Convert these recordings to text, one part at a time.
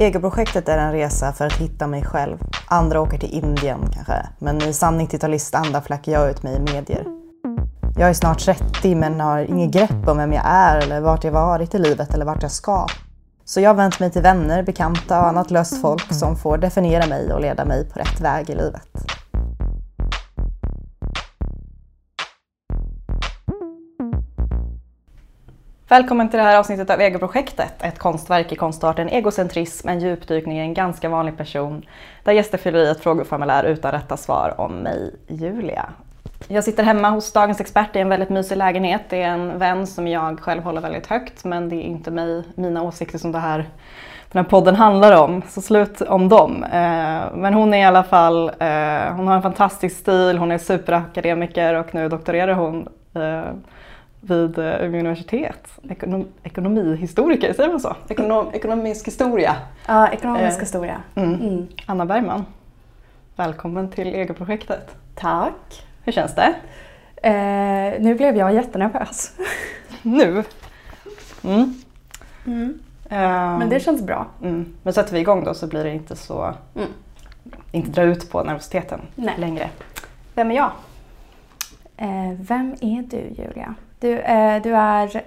Egoprojektet är en resa för att hitta mig själv. Andra åker till Indien kanske, men i sann 90-talistanda flackar jag ut mig i medier. Jag är snart 30 men har inget grepp om vem jag är eller vart jag varit i livet eller vart jag ska. Så jag har vänt mig till vänner, bekanta och annat löst folk som får definiera mig och leda mig på rätt väg i livet. Välkommen till det här avsnittet av Egoprojektet, ett konstverk i konstarten egocentrism, en djupdykning i en ganska vanlig person, där gäster fyller i ett frågeformulär utan rätta svar om mig, Julia. Jag sitter hemma hos dagens expert i en väldigt mysig lägenhet. Det är en vän som jag själv håller väldigt högt, men det är inte mig, mina åsikter som det här, den här podden handlar om, så slut om dem. Eh, men hon är i alla fall, eh, hon har en fantastisk stil, hon är superakademiker och nu doktorerar hon eh, vid Umeå universitet. Ekonom, ekonomihistoriker, säger man så? Ekonom, ekonomisk historia. Ja, ekonomisk Eh, historia. Mm. Mm. Anna Bergman, välkommen till Egoprojektet. Tack. Hur känns det? Eh, nu blev jag jättenervös. Nu? Mm. Mm. Ehm, Men det känns bra. mm. Men sätter vi igång då så blir det inte så, Mm. inte dra ut på nervositeten Nej. längre. Vem är jag? Eh, vem är du, Julia? Du, eh, du är...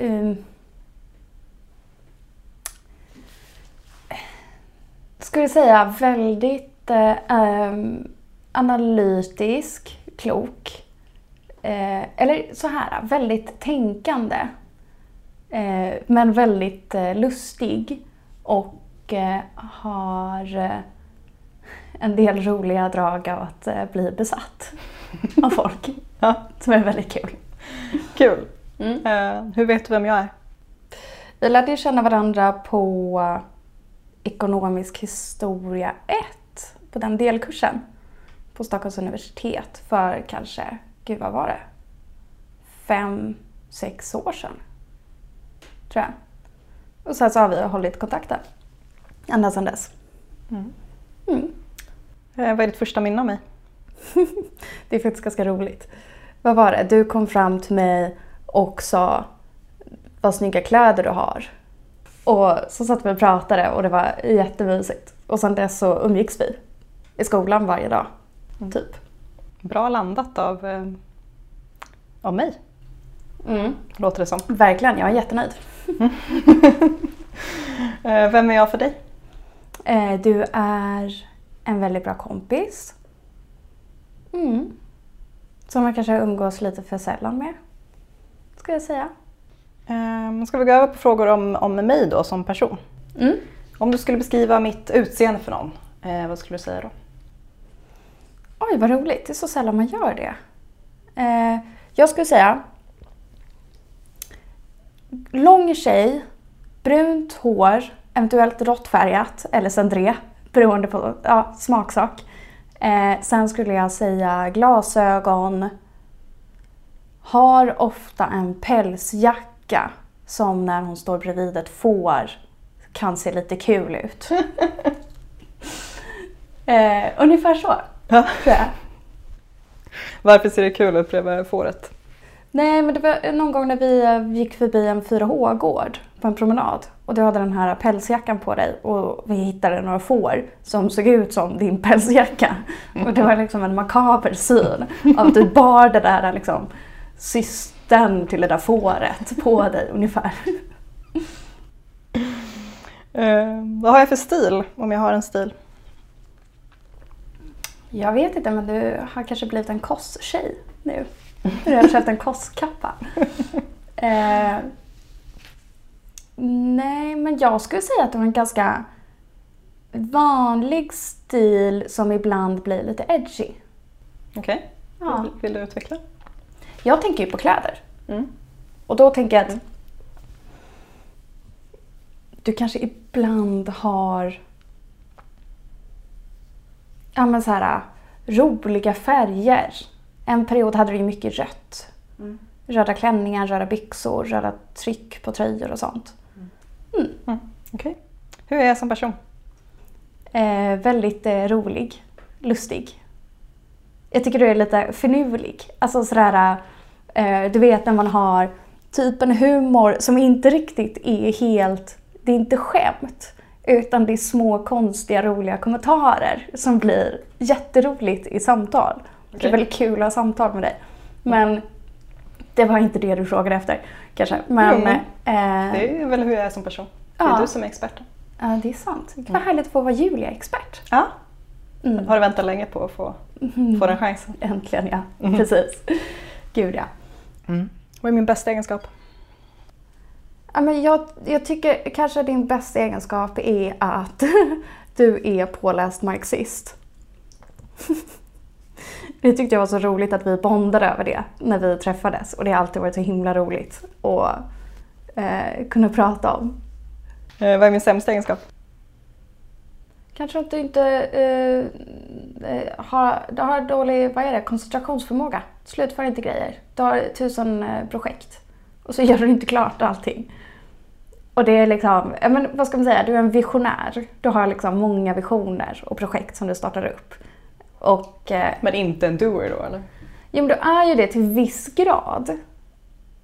Um, skulle säga väldigt eh, ehm, analytisk, klok. Eh, eller så här, väldigt tänkande. Eh, men väldigt eh, lustig. Och eh, har eh, en del roliga drag av att bli besatt av folk. Ja. Som är väldigt kul. Kul. Mm. Eh, hur vet du vem jag är? Vi lärde ju känna varandra på ekonomisk historia 1 på den delkursen på Stockholms universitet för kanske, gud vad var det? Fem, sex år sedan. Tror jag. Och sen så har vi hållit kontakten ända sedan dess. Mm. Mm. Eh, vad är ditt första minne av mig? Det är faktiskt ganska roligt. Vad var det? Du kom fram till mig och sa vad snygga kläder du har. Och så satt vi och pratade och det var jättemysigt. Och sen dess så umgicks vi i skolan varje dag. Typ. Bra landat av, eh, av mig, låter det som. Verkligen, jag är jättenöjd. Eh, vem är jag för dig? Eh, Du är en väldigt bra kompis. Mm. Som man kanske umgås lite för sällan med. Ska jag säga. Eh, ska vi gå över på frågor om, om mig då som person? Mm. Om du skulle beskriva mitt utseende för någon, eh, vad skulle du säga då? Oj, vad roligt. Det är så sällan man gör det. Eh, jag skulle säga lång tjej, brunt hår, eventuellt råttfärgat eller cendré beroende på ja, smaksak. Eh, sen skulle jag säga glasögon, har ofta en pälsjacka som när hon står bredvid ett får kan se lite kul ut. eh, ungefär så, tror jag. Varför ser det kul ut bredvid fåret? Nej, men det var någon gång när vi eh, gick förbi en 4H-gård på en promenad och du hade den här pälsjackan på dig och vi hittade några får som såg ut som din pälsjacka. Och det var liksom en makaber syn av att du bar det där liksom systern till det där fåret på dig ungefär. Eh, vad har jag för stil, om jag har en stil? Jag vet inte, men du har kanske blivit en kosttjej nu. Du har köpt en kostkappa. Eh, nej, men jag skulle säga att du har en ganska vanlig stil som ibland blir lite edgy. Okej, Ja. vill, du utveckla? Jag tänker ju på kläder. Mm. Och då tänker jag att du kanske ibland har ja, men så här, roliga färger. En period hade du ju mycket rött. Mm. Röda klänningar, röda byxor, röda tryck på tröjor och sånt. Mm. Okej. Hur är jag som person? Eh, väldigt eh, rolig, lustig. Jag tycker du är lite finurlig. Alltså sådär, eh, du vet när man har typ en humor som inte riktigt är helt, det är inte skämt. Utan det är små konstiga roliga kommentarer som blir jätteroligt i samtal. Det är väldigt kul att ha samtal med dig. Men det var inte det du frågade efter kanske. Men, Jo, eh, Det är väl hur jag är som person. Det är Ja. du som är experten. ja, det är sant. Det var härligt att få vara Julia-expert. Ja. Mm. Har du väntat länge på att få, få den chansen? Äntligen ja, Mhm. precis. Gud ja. Vad är min bästa egenskap? Ja, men jag, jag tycker kanske din bästa egenskap är att du är påläst marxist. Det tyckte jag var så roligt att vi bondade över det när vi träffades och det har alltid varit så himla roligt att eh, kunna prata om. Eh, vad är min sämsta egenskap? Kanske att du inte eh, eh, har, du har dålig vad är det, koncentrationsförmåga. Slutför inte grejer. Du har tusen eh, projekt och så gör du inte klart allting. Och det är liksom, men vad ska man säga, du är en visionär. Du har liksom många visioner och projekt som du startar upp. Och eh, Men inte en doer då eller? jo, men du är ju det till viss grad.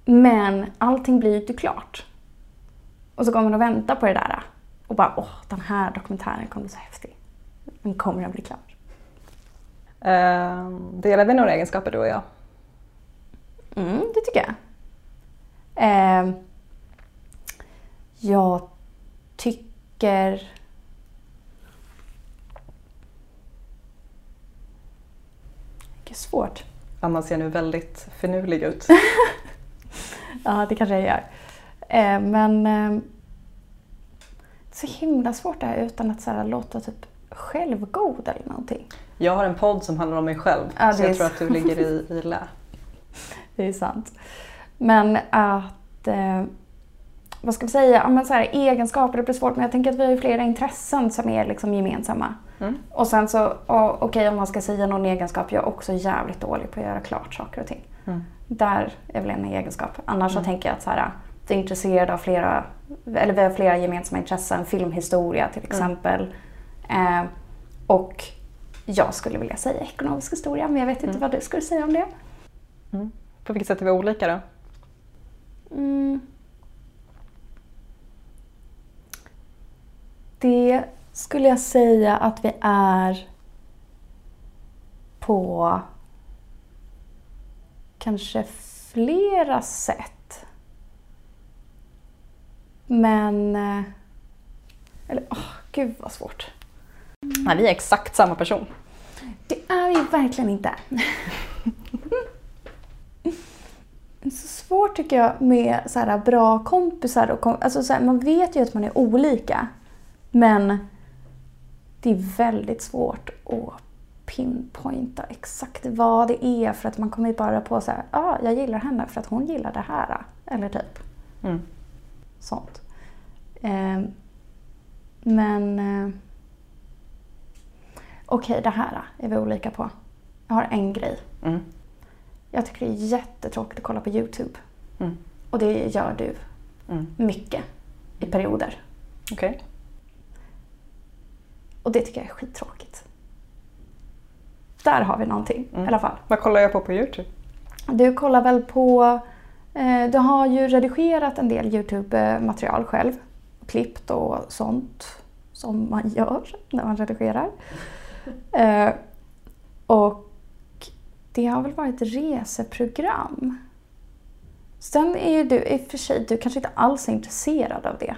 Men allting blir ju inte klart. Och så kommer man och väntar på det där. Och bara, åh, den här dokumentären kommer bli så häftig. Men kommer den bli klar? Eh, delar vi några egenskaper du och jag? Mm, det tycker jag. Eh, jag tycker... Är svårt. Anna ser nu väldigt finurlig ut. Ja, det kanske jag gör. Eh, men eh, det är så himla svårt det här utan att så här, låta typ självgod eller någonting. Jag har en podd som handlar om mig själv. Ja, så jag tror att du ligger i, i lä. Det är sant. Men att, eh, vad ska vi säga, ja, men så här, egenskaper, det blir svårt men jag tänker att vi har flera intressen som är liksom gemensamma. Mm. Och sen så, okej om man ska säga någon egenskap, jag är också jävligt dålig på att göra klart saker och ting. Mm. Där är väl en egenskap. Annars så tänker jag att så här, vi är intresserade av flera, eller vi har flera gemensamma intressen, filmhistoria till exempel. Eh, och jag skulle vilja säga ekonomisk historia, men jag vet inte vad du skulle säga om det. Mm. På vilket sätt är vi olika då? Mm. Det skulle jag säga att vi är på kanske flera sätt. Men... eh, Eller, åh, gud vad svårt. Nej, vi är exakt samma person. Det är vi verkligen inte. Så svårt tycker jag med så här bra kompisar. Och kom, alltså så här, man vet ju att man är olika. Men det är väldigt svårt att pinpointa exakt vad det är. För att man kommer bara på så här, ja, ah, jag gillar henne för att hon gillar det här. Eller typ Mm. sånt. Eh, men... Eh, Okej, det här är vi olika på. Jag har en grej. Mm. Jag tycker det är jättetråkigt att kolla på YouTube. Mm. Och det gör du Mm. mycket i perioder. Okej. Och det tycker jag är skittråkigt. Där har vi någonting Mm. i alla fall. Vad kollar jag på på Youtube? Du kollar väl på... Eh, du har ju redigerat en del YouTube-material själv. Klippt och sånt som man gör när man redigerar. Eh, och det har väl varit reseprogram. Sen är ju du, i och för sig, du kanske inte alls är intresserad av det.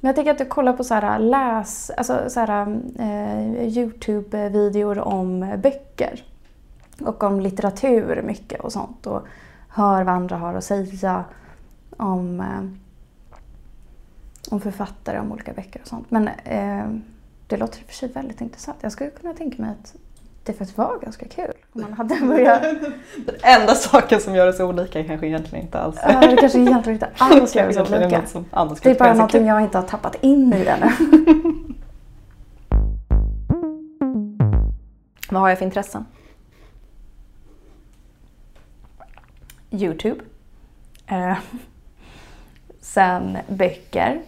Men jag tänker att du kollar på så här läs, alltså så här, eh, Youtube-videor om böcker. Och om litteratur mycket och sånt. Och hör vad andra har att säga om, eh, om författare, om olika böcker och sånt. Men eh, det låter i och för sig väldigt intressant. Jag skulle kunna tänka mig att det faktiskt var ganska kul. Om man hade börjat... Den enda saken som gör oss olika är kanske egentligen inte alls Ja, det kanske egentligen inte alls gör Kanske så olika. Det är bara så någonting jag inte har tappat in i ännu. Vad har jag för intressen? Youtube. Eh, sen böcker.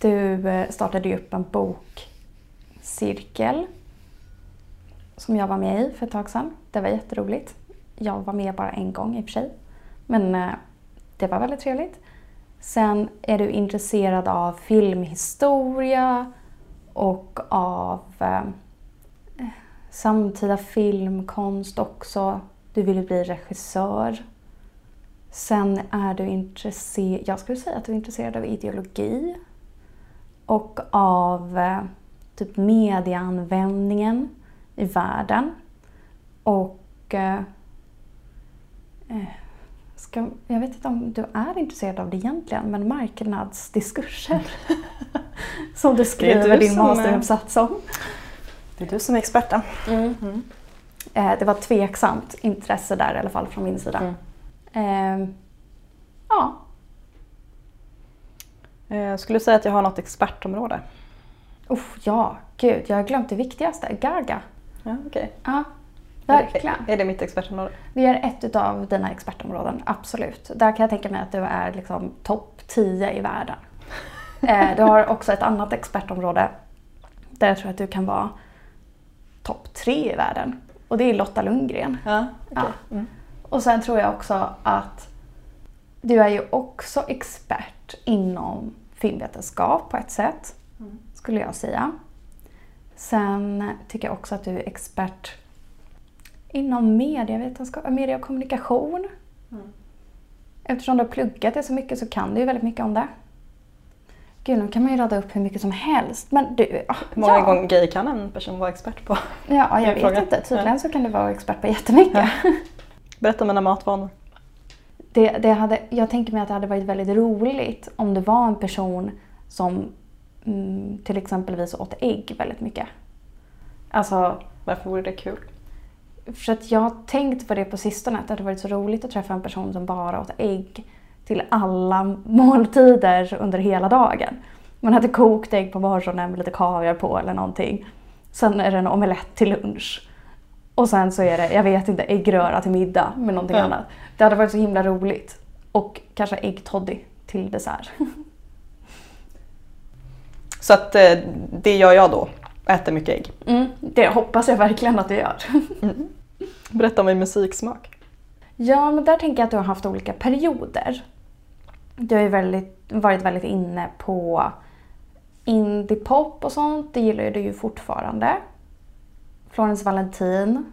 Du eh, startade ju upp en bokcirkel som jag var med i för ett tag sedan. Det var jätteroligt. Jag var med bara en gång i och för sig. Men eh, det var väldigt trevligt. Sen är du intresserad av filmhistoria och av eh, samtida filmkonst också. Du vill bli regissör. Sen är du intresserad, jag skulle säga att du är intresserad av ideologi och av eh, typ medieanvändningen i världen. Och eh, eh, ska, jag vet inte om du är intresserad av det egentligen, men marknadsdiskurser. som du skriver din masteruppsats om. Det är du som är experten. Mm. Mm. Eh, det var tveksamt intresse där i alla fall från min sida. Mm. Eh, ja. Eh, skulle säga att jag har något expertområde? Oh, ja, gud, jag har glömt det viktigaste. Gaga. Ja, okay. ja, verkligen. Är, är det mitt expertområde? Det är ett av dina expertområden, absolut. Där kan jag tänka mig att du är liksom topp 10 i världen. eh, du har också ett annat expertområde där jag tror att du kan vara topp 3 i världen. Och det är Lotta Lundgren. Ja, okay. ja. Mm. Och sen tror jag också att du är ju också expert inom filmvetenskap på ett sätt, mm. skulle jag säga. Sen tycker jag också att du är expert inom medievetenskap, media och kommunikation. Mm. Eftersom du har pluggat det så mycket så kan du ju väldigt mycket om det. Gud, nu kan man ju rada upp hur mycket som helst. Men du, hur många ja. gånger grejer kan en person vara expert på? Ja, jag vet fråga. inte. Tydligen ja. så kan du vara expert på jättemycket. Ja. Berätta om mina matvanor. Det, det hade, jag tänker mig att det hade varit väldigt roligt om det var en person som mm, till exempelvis åt ägg väldigt mycket. Alltså, Varför vore det kul? För att jag har tänkt på det på sistone, att det hade varit så roligt att träffa en person som bara åt ägg till alla måltider under hela dagen. Man hade kokt ägg på morgonen med lite kaviar på eller någonting. Sen är det en omelett till lunch. Och sen så är det, jag vet inte, äggröra till middag med någonting mm. annat. Det hade varit så himla roligt. Och kanske äggtoddy till dessert. Så att eh, det gör jag då? Äter mycket ägg? Mm, det hoppas jag verkligen att du gör. Mm. Berätta om min musiksmak. Ja, men där tänker jag att du har haft olika perioder. Du har ju väldigt, varit väldigt inne på indiepop och sånt. Det gillar du ju fortfarande. Florence Valentin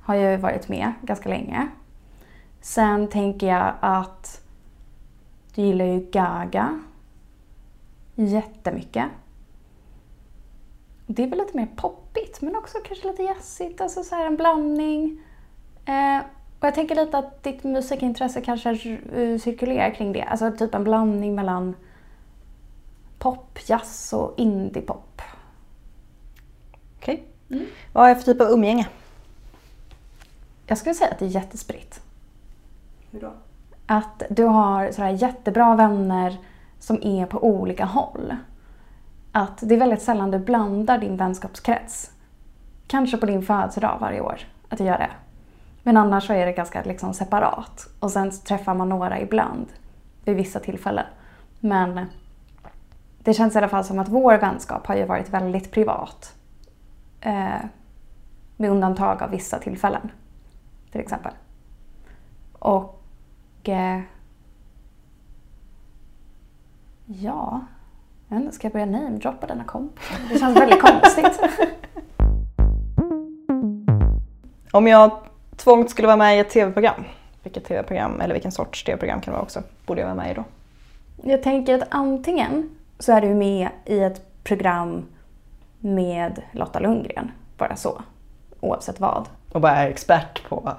har ju varit med ganska länge. Sen tänker jag att du gillar ju Gaga jättemycket. Det är väl lite mer poppigt men också kanske lite jazzigt, alltså så en blandning. Eh, och jag tänker lite att ditt musikintresse kanske cirkulerar kring det. Alltså typ en blandning mellan pop, jazz och indiepop. Okej. Okay. Mm. Vad är för typ av umgänge? Jag skulle säga att det är jättespritt. Hur då? Att du har sådär jättebra vänner som är på olika håll. Att det är väldigt sällan du blandar din vänskapskrets. Kanske på din födelsedag varje år, att du gör det. Men annars så är det ganska liksom separat. Och sen träffar man några ibland vid vissa tillfällen. Men det känns i alla fall som att vår vänskap har ju varit väldigt privat. Eh, med undantag av vissa tillfällen. Till exempel. Och... Eh, ja... Inte, ska jag börja namedroppa denna kompisar? Det känns väldigt konstigt. Om jag tvångt skulle vara med i ett tv-program, vilket tv-program eller vilken sorts tv-program kan det vara också, borde jag vara med i då? Jag tänker att antingen så är du med i ett program med Lotta Lundgren, bara så. Oavsett vad. Och bara är expert på,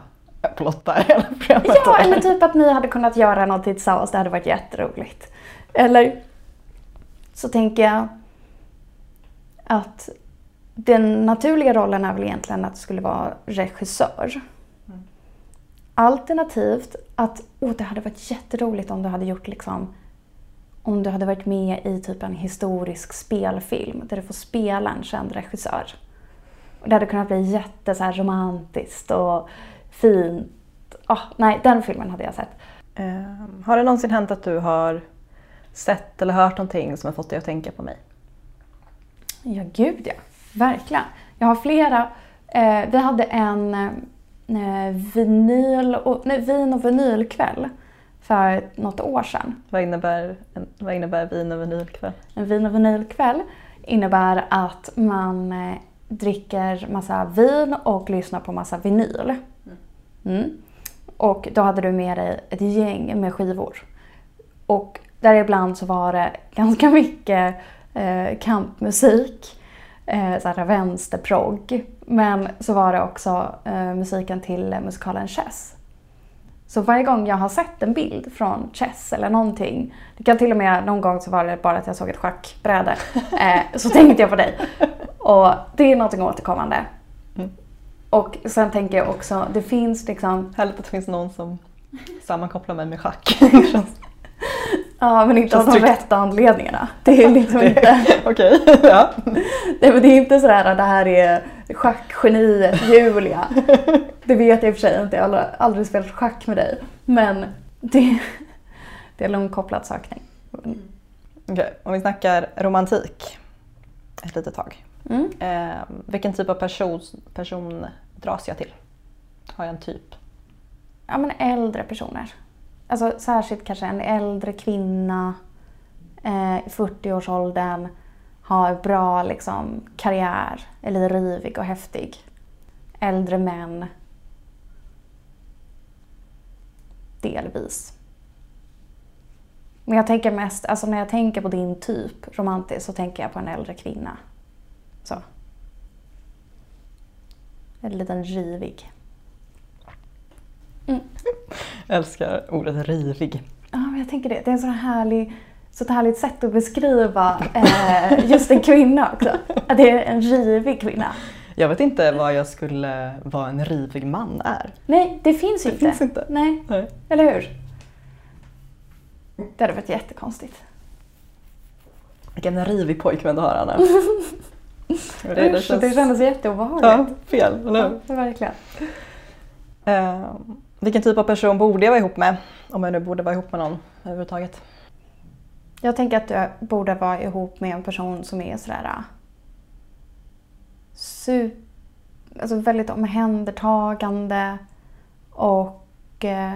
på Lotta hela programmet? Ja, eller typ att ni hade kunnat göra någonting tillsammans, det hade varit jätteroligt. Eller så tänker jag att den naturliga rollen är väl egentligen att du skulle vara regissör. Mm. Alternativt att oh, det hade varit jätteroligt om du hade gjort liksom om du hade varit med i typ en historisk spelfilm där du får spela en känd regissör. Det hade kunnat bli jätte så romantiskt och fint. Oh, nej, den filmen hade jag sett. Uh, har det någonsin hänt att du har sett eller hört någonting som har fått dig att tänka på mig? Ja, gud ja. Verkligen. Jag har flera. Eh, vi hade en eh, vinyl och, nej, vin och vinylkväll för något år sedan. Vad innebär, en, vad innebär vin och vinylkväll? En vin och vinylkväll innebär att man eh, dricker massa vin och lyssnar på massa vinyl. Mm. Och då hade du med dig ett gäng med skivor. Och däribland så var det ganska mycket eh, kampmusik, eh, så här vänsterprogg. Men så var det också eh, musiken till musikalen Chess. Så varje gång jag har sett en bild från Chess eller någonting, det kan till och med någon gång så var det bara att jag såg ett schackbräde, eh, så tänkte jag på dig. Och det är någonting återkommande. Mm. Och sen tänker jag också, det finns liksom, Härligt att det finns någon som sammankopplar mig med schack. ja men inte av de tryggt. rätta anledningarna. Det är liksom inte, Okej, ja. nej, men det är inte sådär att det här är schackgeniet Julia. Det vet jag i och för sig inte, jag har aldrig, spelat schack med dig. Men det, det är långkopplad sökning. Okej, om vi snackar romantik ett litet tag. Mm. Eh, vilken typ av person, person dras jag till? Har jag en typ? Ja men äldre personer. Alltså särskilt kanske en äldre kvinna eh, i 40-årsåldern har bra liksom, karriär, eller rivig och häftig. Äldre män. Delvis. Men jag tänker mest, alltså när jag tänker på din typ romantiskt så tänker jag på en äldre kvinna. Så. En liten rivig. Mm älskar ordet rivig. Ja, men jag tänker det. Det är en sån härlig, så ett härligt sätt att beskriva eh, just en kvinna också. Att det är en rivig kvinna. Jag vet inte vad jag skulle, vad en rivig man är. Nej, det finns ju Det inte. finns inte. Nej, Nej. eller hur? Det hade varit jättekonstigt. Vilken rivig pojkvän du har Anna. det, Det, Usch, det kändes jätteobehagligt. Ja, fel, eller hur? Ja, verkligen. Eh, vilken typ av person borde jag vara ihop med? Om jag nu borde vara ihop med någon överhuvudtaget. Jag tänker att du borde vara ihop med en person som är sådär... Äh, Super, alltså väldigt omhändertagande och eh,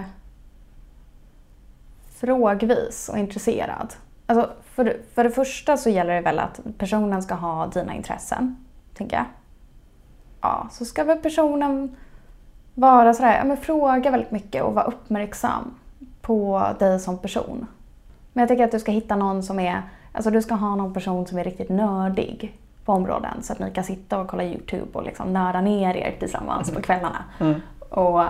frågvis och intresserad. Alltså för, för det första så gäller det väl att personen ska ha dina intressen, tänker jag. Ja, så ska väl personen vara sådär, ja men fråga väldigt mycket och vara uppmärksam på dig som person. Men jag tycker att du ska hitta någon som är, alltså du ska ha någon person som är riktigt nördig på områden så att ni kan sitta och kolla YouTube och liksom nörda ner er tillsammans på kvällarna. Mm. Och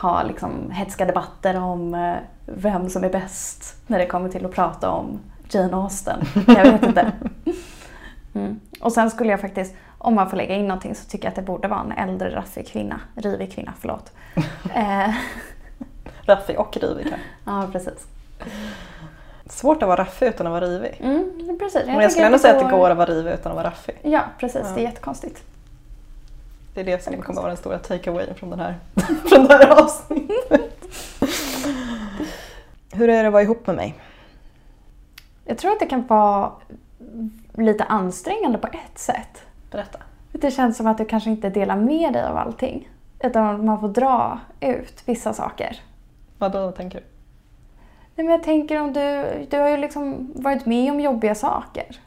ha liksom hetska debatter om eh, vem som är bäst när det kommer till att prata om Jane Austen. Jag vet inte. Mm. Och sen skulle jag faktiskt, om man får lägga in någonting så tycker jag att det borde vara en äldre raffig kvinna. Rivig kvinna, förlåt. eh, Raffig och rivig kanske. ja, precis. Svårt att vara raffig utan att vara rivig. Mm, precis. Men jag skulle ändå säga att det går- att vara rivig utan att vara raffig. Ja, precis. Ja. Det är jättekonstigt. Det är det som kommer vara den stora take-away från, den här, från det här avsnittet. Hur är det att vara ihop med mig? Jag tror att det kan vara lite ansträngande på ett sätt. Berätta. Det känns som att du kanske inte delar med dig av allting. Utan man får dra ut vissa saker. Vad då tänker du? Nej, men jag tänker om du, du har ju liksom varit med om jobbiga saker.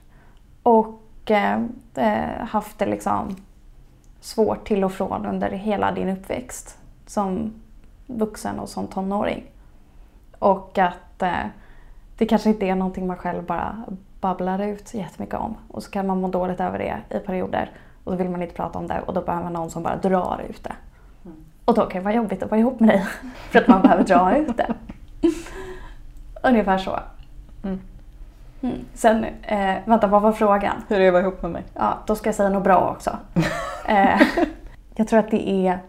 Och eh, eh, haft det liksom svårt till och från under hela din uppväxt. Som vuxen och som tonåring. Och att eh, det kanske inte är någonting man själv bara babblar ut jättemycket om. Och så kan man må dåligt över det i perioder. Och då vill man inte prata om det och då behöver man någon som bara drar ut det. Och då kan det vara jobbigt att vara ihop med dig. För att man behöver dra ut det. Ungefär så. Mm. Mm. Sen, eh, vänta vad var frågan? Hur är det att vara ihop med mig? Ja, då ska jag säga något bra också. eh, jag tror att det är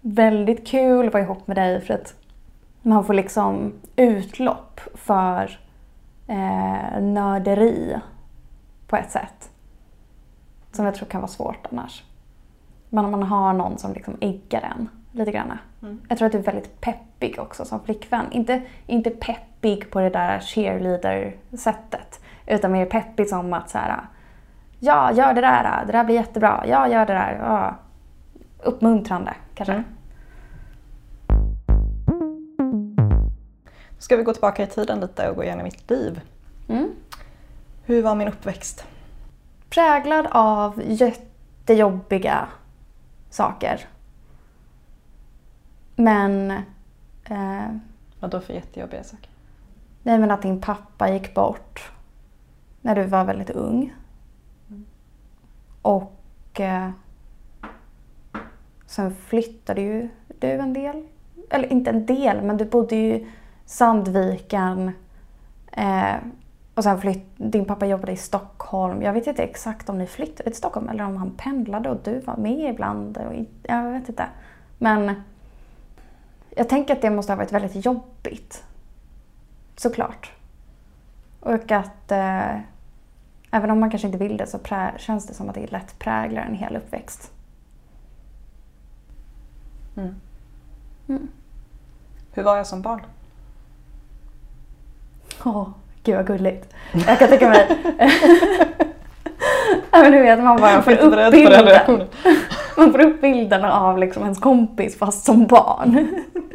väldigt kul att vara ihop med dig för att man får liksom utlopp för eh, nörderi på ett sätt. Som jag tror kan vara svårt annars. Men om man har någon som liksom äggar en lite grann. Mm. Jag tror att du är väldigt peppig också som flickvän. Inte, inte peppig på det där cheerleader-sättet. Utan mer peppig som att så här, ja, gör det där, det där blir jättebra, ja, gör det där. Ja. Uppmuntrande kanske. Mm. Ska vi gå tillbaka i tiden lite och gå igenom mitt liv. Mm. Hur var min uppväxt? Präglad av jättejobbiga saker. Men... Eh, Vad då för jättejobbiga saker? nej men att din pappa gick bort när du var väldigt ung. Och eh, sen flyttade ju du en del. Eller inte en del, men du bodde ju Sandviken. Eh, och sen flytt, din pappa jobbade i Stockholm. Jag vet inte exakt om ni flyttade till Stockholm eller om han pendlade och du var med ibland. Och, jag vet inte. Men jag tänker att det måste ha varit väldigt jobbigt. Såklart. Och att eh, även om man kanske inte vill det så känns det som att det lätt präglar en hel uppväxt. Mm. Mm. Hur var jag som barn? Åh, gud vad gulligt. Jag kan tänka mig... Ja, men du vet, man bara får upp bilden. Man får upp bilden av liksom ens kompis fast som barn.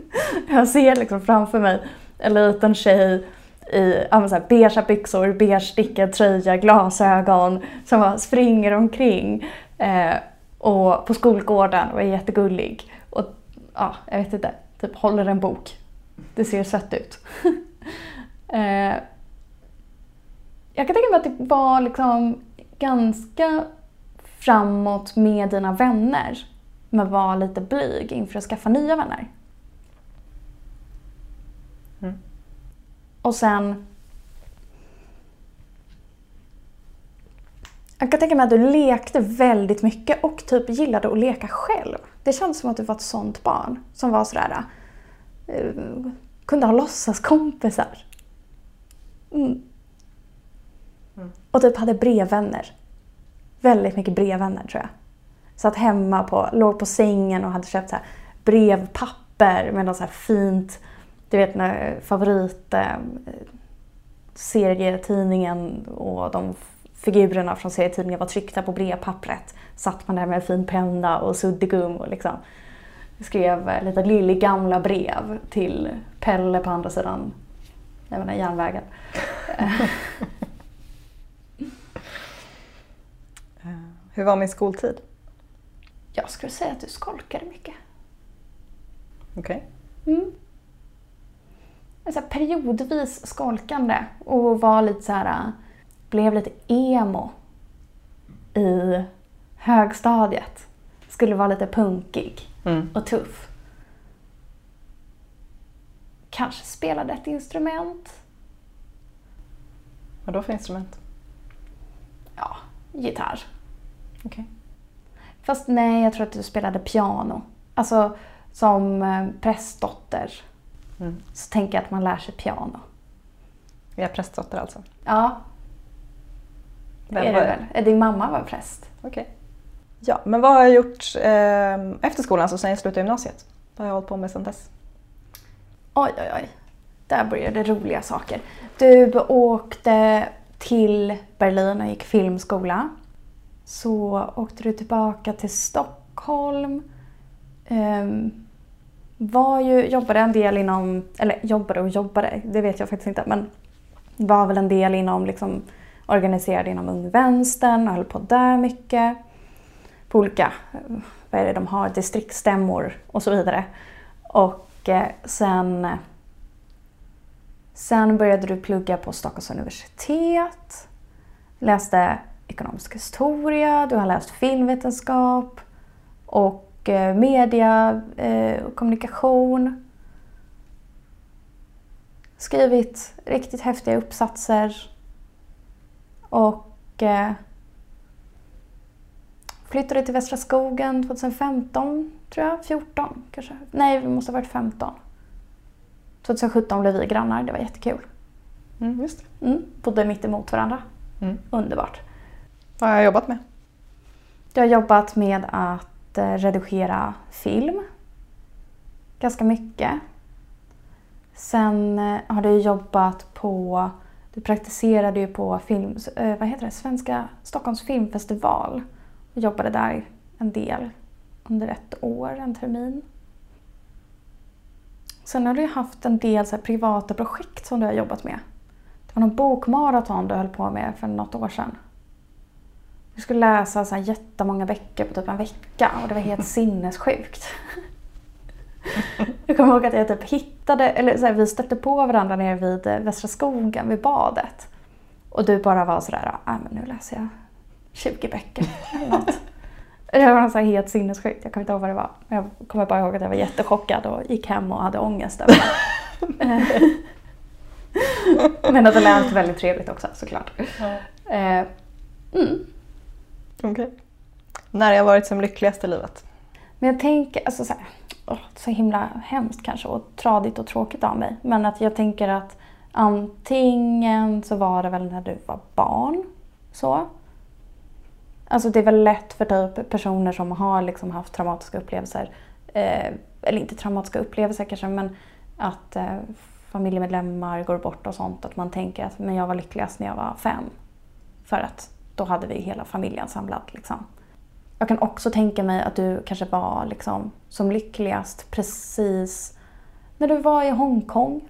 Jag ser liksom framför mig en liten tjej i ja, så här, beigea byxor, beige stickad tröja, glasögon som bara springer omkring eh, och på skolgården och är jättegullig. Och ja, jag vet inte, typ håller en bok. Det ser sött ut. Eh, jag kan tänka mig att det var liksom ganska framåt med dina vänner men var lite blyg inför att skaffa nya vänner. Mm. Och sen... Jag kan tänka mig att du lekte väldigt mycket och typ gillade att leka själv. Det känns som att du var ett sånt barn som var sådär... eh, kunde ha låtsaskompisar. Mm. Mm. Och typ hade brevvänner. Väldigt mycket brevvänner tror jag. Satt hemma, på, låg på sängen och hade köpt så brevpapper med något så här fint, du vet när favorit eh, serietidningen och de figurerna från serietidningen var tryckta på brevpappret. Satt man där med en fin penna och suddgum och liksom skrev eh, lite lille gamla brev till Pelle på andra sidan jag menar, järnvägen. Hur var min skoltid? Jag skulle säga att du skolkade mycket. Okej. Mm. Så här, periodvis skolkande och var lite så här, äh, blev lite emo i högstadiet. Skulle vara lite punkig Mm. och tuff. Kanske spelade ett instrument. Vad då för instrument? Ja, gitarr. Okej. Fast nej, jag tror att du spelade piano. Alltså som eh, prästdotter Mm. så tänker jag att man lär sig piano. Jag är prästdotter alltså. Ja, Vem är var det väl? Din mamma var präst. Okej. Ja, men vad har jag gjort eh, efter skolan, alltså sen jag slutade gymnasiet? Vad har jag hållit på med sedan dess? Oj, oj, oj. Där började roliga saker. Du åkte till Berlin och gick filmskola. Så åkte du tillbaka till Stockholm. Um, var ju, jobbade en del inom, eller jobbade och jobbade, det vet jag faktiskt inte, men var väl en del inom, liksom, organiserad inom Ung Vänstern och höll på där mycket. På olika, eh, vad är det de har, distriktsstämmor och så vidare. Och sen, sen började du plugga på Stockholms universitet. Läste ekonomisk historia, du har läst filmvetenskap och eh, media eh, och kommunikation. Skrivit riktigt häftiga uppsatser. Och eh, flyttade till Västra skogen 2015, tror jag. 14 kanske. Nej, det måste ha varit 15. 2017 blev vi grannar, det var jättekul. Mm, just det. Mm, bodde mitt emot varandra. Mm. Underbart. Vad har jag jobbat med? Jag har jobbat med att eh, redigera film. Ganska mycket. Sen eh, har du jobbat på, du praktiserade ju på film, eh, vad heter det, Svenska Stockholms filmfestival. Och jobbade där en del under ett år, en termin. Sen har du haft en del så privata projekt som du har jobbat med. Det var någon bokmaraton du höll på med för något år sedan. Du skulle läsa så här jättemånga böcker på typ en vecka och det var helt sinnessjukt. Jag kommer ihåg att jag typ hittade, eller så här, vi stötte på varandra nere vid eh, Västra skogen vid badet. Och du bara var sådär, men nu läser jag 20 böcker eller något. Det var så här helt sinnessjukt, jag kommer inte ihåg vad det var. Men jag kommer bara ihåg att jag var jättechockad och gick hem och hade ångest över det. Men att det lät väldigt trevligt också såklart. Ja. Eh, Mm. Okej. När har jag varit som lyckligast i livet? Men jag tänker, alltså så, här, åh, så himla hemskt kanske och tradigt och tråkigt av mig. Men att jag tänker att antingen så var det väl när du var barn. Så. Alltså det är väl lätt för typ personer som har liksom haft traumatiska upplevelser. Eh, eller inte traumatiska upplevelser kanske men att eh, familjemedlemmar går bort och sånt. Att man tänker att men jag var lyckligast när jag var fem. För att då hade vi hela familjen samlad. Liksom. Jag kan också tänka mig att du kanske var liksom, som lyckligast precis när du var i Hongkong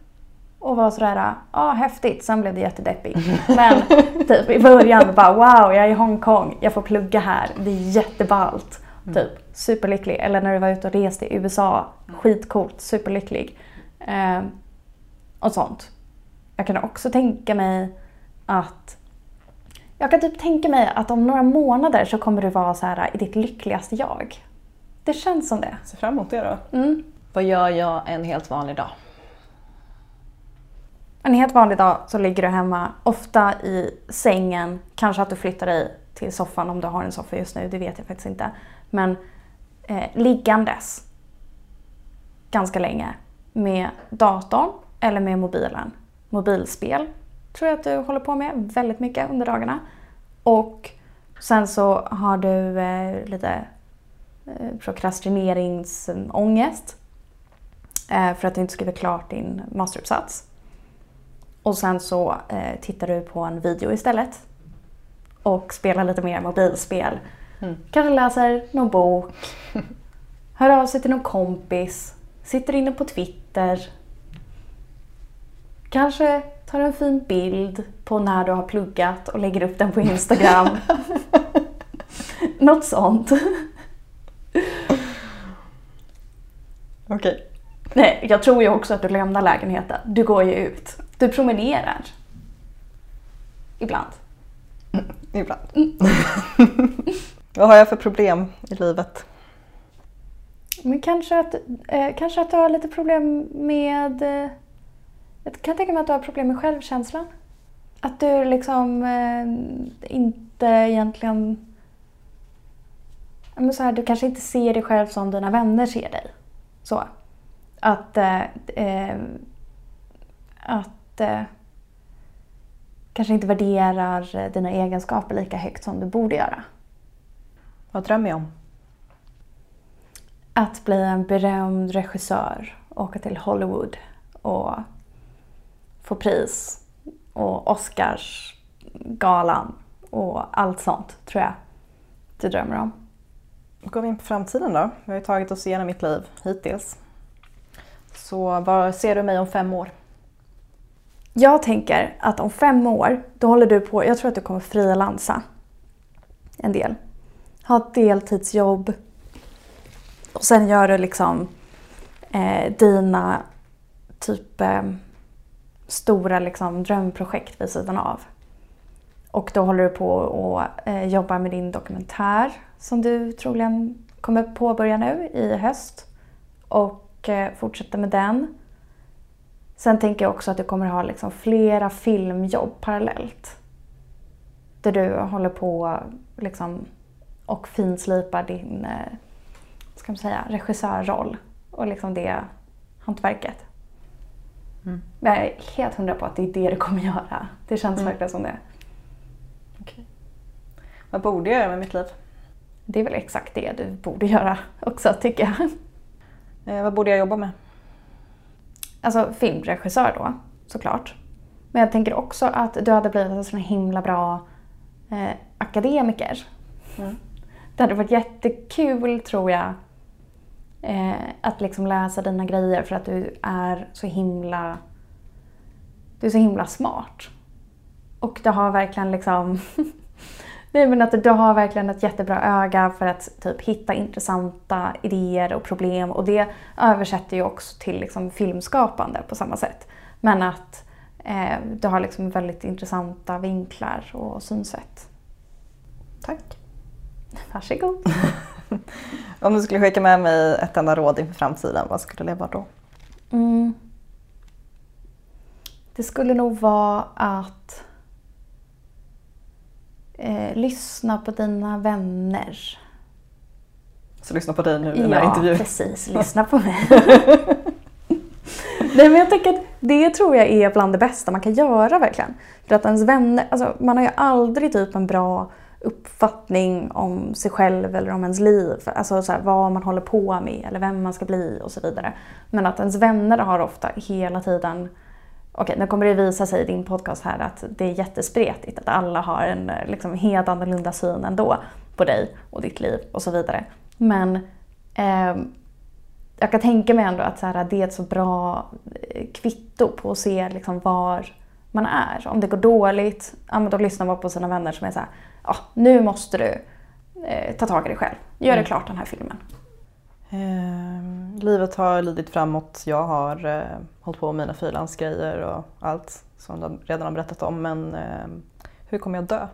och var sådär, ja ah, häftigt, sen blev det jättedeppigt. Men typ i början bara wow, jag är i Hongkong, jag får plugga här, det är jätteballt. Typ superlycklig. Eller när du var ute och reste i USA, skitcoolt, superlycklig. Eh, och sånt. Jag kan också tänka mig att jag kan typ tänka mig att om några månader så kommer du vara så här i ditt lyckligaste jag. Det känns som det. Ser fram emot det då. Mm. Vad gör jag en helt vanlig dag? En helt vanlig dag så ligger du hemma, ofta i sängen. Kanske att du flyttar dig till soffan om du har en soffa just nu, det vet jag faktiskt inte. Men eh, liggandes ganska länge med datorn eller med mobilen. Mobilspel tror jag att du håller på med väldigt mycket under dagarna. Och sen så har du eh, lite eh, prokrastineringsångest eh, för att du inte skriver klart din masteruppsats. Och sen så eh, tittar du på en video istället och spelar lite mer mobilspel. Mm. Kanske läser någon bok, hör av sig till någon kompis, sitter inne på Twitter. Kanske tar en fin bild på när du har pluggat och lägger upp den på Instagram. Något sånt. Okej. Nej, jag tror ju också att du lämnar lägenheten. Du går ju ut. Du promenerar. Ibland. Ibland. Vad har jag för problem i livet? Men kanske att, eh, kanske att du har lite problem med... Eh, jag kan tänka mig att du har problem med självkänslan. Att du liksom eh, inte egentligen... Men så här, du kanske inte ser dig själv som dina vänner ser dig. Så. Att... Eh, eh, att... Eh, kanske inte värderar dina egenskaper lika högt som du borde göra. Vad drömmer jag om? Att bli en berömd regissör, åka till Hollywood och få pris och Oscarsgalan och allt sånt tror jag du drömmer om. Går vi in på framtiden då? Vi har ju tagit oss igenom mitt liv hittills. Så var ser du mig om fem år? Jag tänker att om fem år, då håller du på, jag tror att du kommer frilansa en del. Ha ett deltidsjobb och sen gör du liksom eh, dina typ eh, stora liksom, drömprojekt vid sidan av. Och då håller du på och eh, jobbar med din dokumentär som du troligen kommer påbörja nu i höst. Och eh, fortsätter med den. Sen tänker jag också att du kommer ha liksom flera filmjobb parallellt. Där du håller på liksom och finslipar din eh, ska man säga, regissörroll och liksom det hantverket. Mm. Jag är helt hundra på att det är det du kommer göra. Det känns Mm. verkligen som det. Okej. Vad borde jag göra med mitt liv? Det är väl exakt det du borde göra också tycker jag. Eh, vad borde jag jobba med? Alltså filmregissör då, såklart. Men jag tänker också att du hade blivit en sån himla bra eh, akademiker. Mm. Det hade varit jättekul tror jag Eh, att liksom läsa dina grejer för att du är så himla du är så himla smart. Och du har verkligen liksom Nej men att du har verkligen ett jättebra öga för att typ hitta intressanta idéer och problem och det översätter ju också till liksom filmskapande på samma sätt. Men att eh, du har liksom väldigt intressanta vinklar och synsätt. Tack. Varsågod. Om du skulle skicka med mig ett enda råd inför framtiden, vad skulle det vara då? Mm. Det skulle nog vara att eh, lyssna på dina vänner. Så lyssna på dig nu i den här Ja, intervjun. precis. Lyssna på mig. Nej, men jag tänker att det tror jag är bland det bästa man kan göra verkligen. För att ens vänner, alltså man har ju aldrig typ en bra uppfattning om sig själv eller om ens liv. Alltså så här, vad man håller på med eller vem man ska bli och så vidare. Men att ens vänner har ofta hela tiden Okej, nu kommer det visa sig i din podcast här att det är jättespretigt. Att alla har en eh, liksom, helt annorlunda syn ändå på dig och ditt liv och så vidare. Men ehm, jag kan tänka mig ändå att så här, det är ett så bra eh, kvitto på att se liksom, var man är. Om det går dåligt, ja, då lyssnar man på sina vänner som är så här, ja, nu måste du eh, ta tag i dig själv. Gör det klart den här filmen. Eh, livet har lidit framåt. Jag har eh, hållit på med mina frilansgrejer och allt som du redan har berättat om. Men eh, hur kommer jag dö?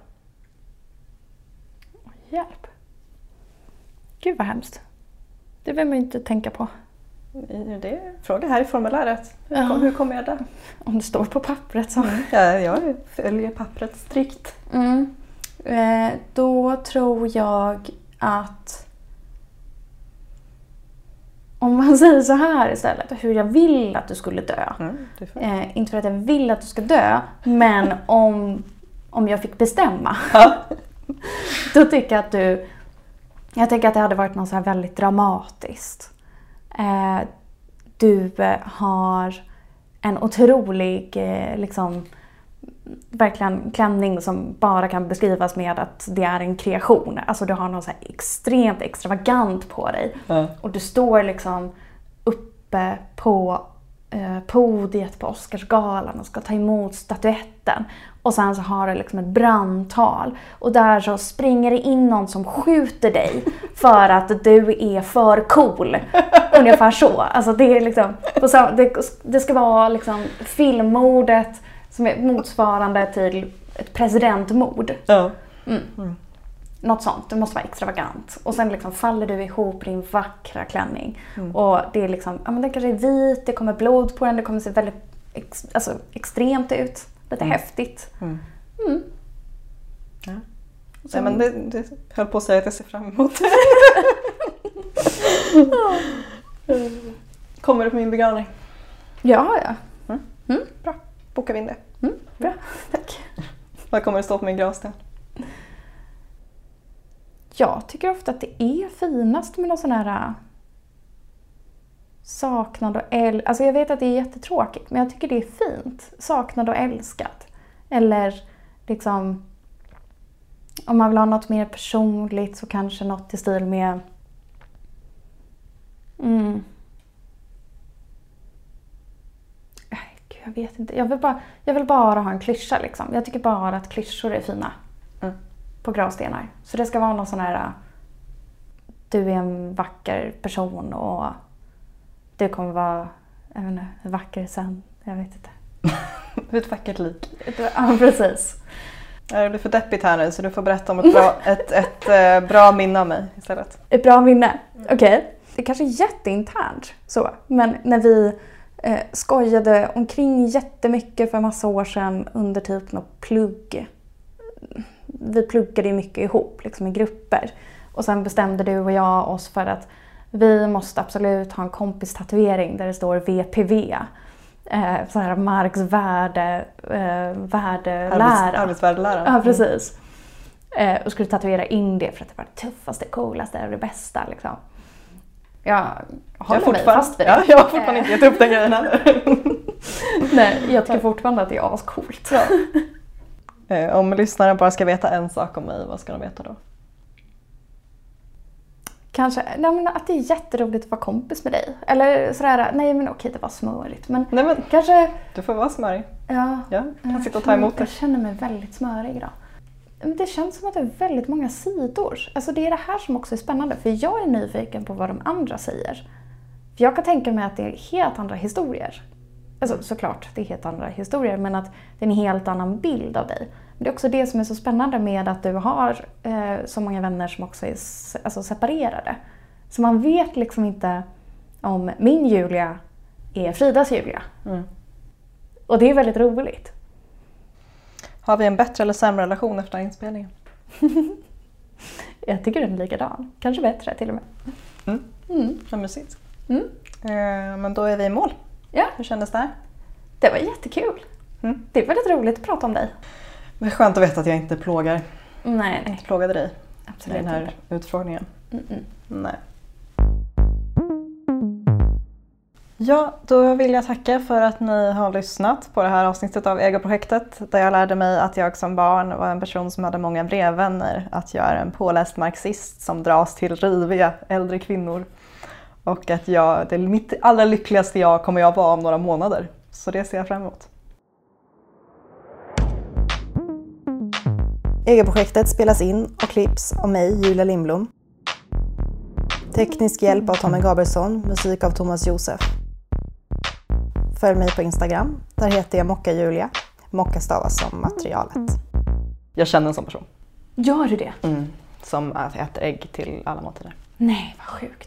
Hjälp. Gud vad hemskt. Det vill man ju inte tänka på. Det är en fråga här i formuläret. Hur, Ja. hur kommer jag dö? Om det står på pappret så. Ja, jag följer pappret strikt. Mm. Eh, då tror jag att om man säger så här istället, hur jag vill att du skulle dö. Mm. Eh, inte för att jag vill att du ska dö, men om, om jag fick bestämma. Då tycker jag att du... Jag tänker att det hade varit något så här väldigt dramatiskt. Eh, du eh, har en otrolig, eh, liksom, verkligen klänning som bara kan beskrivas med att det är en kreation. Alltså du har något så extremt extravagant på dig. Ja. Och du står liksom uppe på eh, podiet på Oscarsgalan och ska ta emot statyetten. Och sen så har du liksom ett brandtal. Och där så springer det in någon som skjuter dig för att du är för cool. Ungefär så. Alltså det är liksom, det ska vara liksom filmmordet som är motsvarande till ett presidentmord. Ja. Något sånt, det måste vara extravagant. Och sen liksom faller du ihop i din vackra klänning. Och det är liksom, ja men den kanske är vit, det kommer blod på den, det kommer se väldigt ex, alltså, extremt ut. Lite häftigt. Mm. Mm. Ja. Sen- Nej, men det, det höll på att säga att jag ser fram emot det. Kommer du på min begravning? Ja, ja. Bra, bokar vi in det. Mm, bra, tack. Vad kommer det stå på min gravsten? Jag tycker ofta att det är finast med någon sån här äh, saknad och älskad. Alltså jag vet att det är jättetråkigt, men jag tycker det är fint. Saknad och älskad. Eller liksom... Om man vill ha något mer personligt så kanske något i stil med... Mm. Äh, Gud, jag vet inte. Jag vill, bara, jag vill bara ha en klyscha liksom. Jag tycker bara att klyschor är fina Mm. på gravstenar. Så det ska vara någon sån här... äh, Du är en vacker person och du kommer vara jag vet inte, vacker sen. Jag vet inte. Är ett vackert lik. Ja, precis. Det blir för deppigt här nu så du får berätta om ett bra, ett, ett, eh, bra minne av mig istället. Ett bra minne. Okej. Det kanske är jätteinternt så. Men när vi eh, skojade omkring jättemycket för massa år sedan under typ något plugg. Vi pluggade ju mycket ihop liksom i grupper. Och sen bestämde du och jag oss för att vi måste absolut ha en kompistatuering där det står VPV. Eh, så här Marx värde, eh, värdelära. Arbets, arbetsvärdelära. Ja, precis. Eh, och skulle tatuera in det för att det var det tuffaste, coolaste och det bästa. Liksom. Jag Jag håller mig fortfarande, fast vid det. ja, jag har fortfarande inte gett upp den grejen heller. Nej, jag tycker fortfarande att det är ascoolt. Eh, Om lyssnaren bara ska veta en sak om mig, vad ska de veta då? Kanske, nej men att det är jätteroligt att vara kompis med dig. Eller sådär, nej men okej det var smörigt. Men Nej men kanske, du får vara smörig. ja. Ja, kan jag sitta och ta emot Jag det. känner mig väldigt smörig idag. Men Det känns som att det är väldigt många sidor. Alltså det är det här som också är spännande. För jag är nyfiken på vad de andra säger. För jag kan tänka mig att det är helt andra historier. Alltså såklart, det är helt andra historier. Men att det är en helt annan bild av dig. Men det är också det som är så spännande med att du har eh, så många vänner som också är alltså, separerade. Så man vet liksom inte om min Julia är Fridas Julia. Mm. Och det är väldigt roligt. Har vi en bättre eller sämre relation efter inspelningen? Jag tycker den är likadan. Kanske bättre till och med. Mm. Mm. Vad mysigt. Mm. Eh, men då är vi i mål. Ja, Hur kändes det här? det var jättekul. Mm. Det är väldigt roligt att prata om dig. Det är skönt att veta att jag inte plågar, Nej, inte plågade dig i absolut den här inte. utfrågningen. Mm-mm. Nej. Ja, då vill jag tacka för att ni har lyssnat på det här avsnittet av Egoprojektet där jag lärde mig att jag som barn var en person som hade många brevvänner, att jag är en påläst marxist som dras till riviga äldre kvinnor och att jag, det mitt allra lyckligaste jag kommer jag vara om några månader. Så det ser jag fram emot. Egenprojektet spelas in och klipps av mig, Julia Lindblom. Teknisk hjälp av Tommy Gabrielsson, musik av Thomas Josef. Följ mig på Instagram, där heter jag Mocka Julia. Mocka stavas som materialet. Jag känner en sån person Gör du det? som äter ägg till alla måltider. Nej, vad sjukt.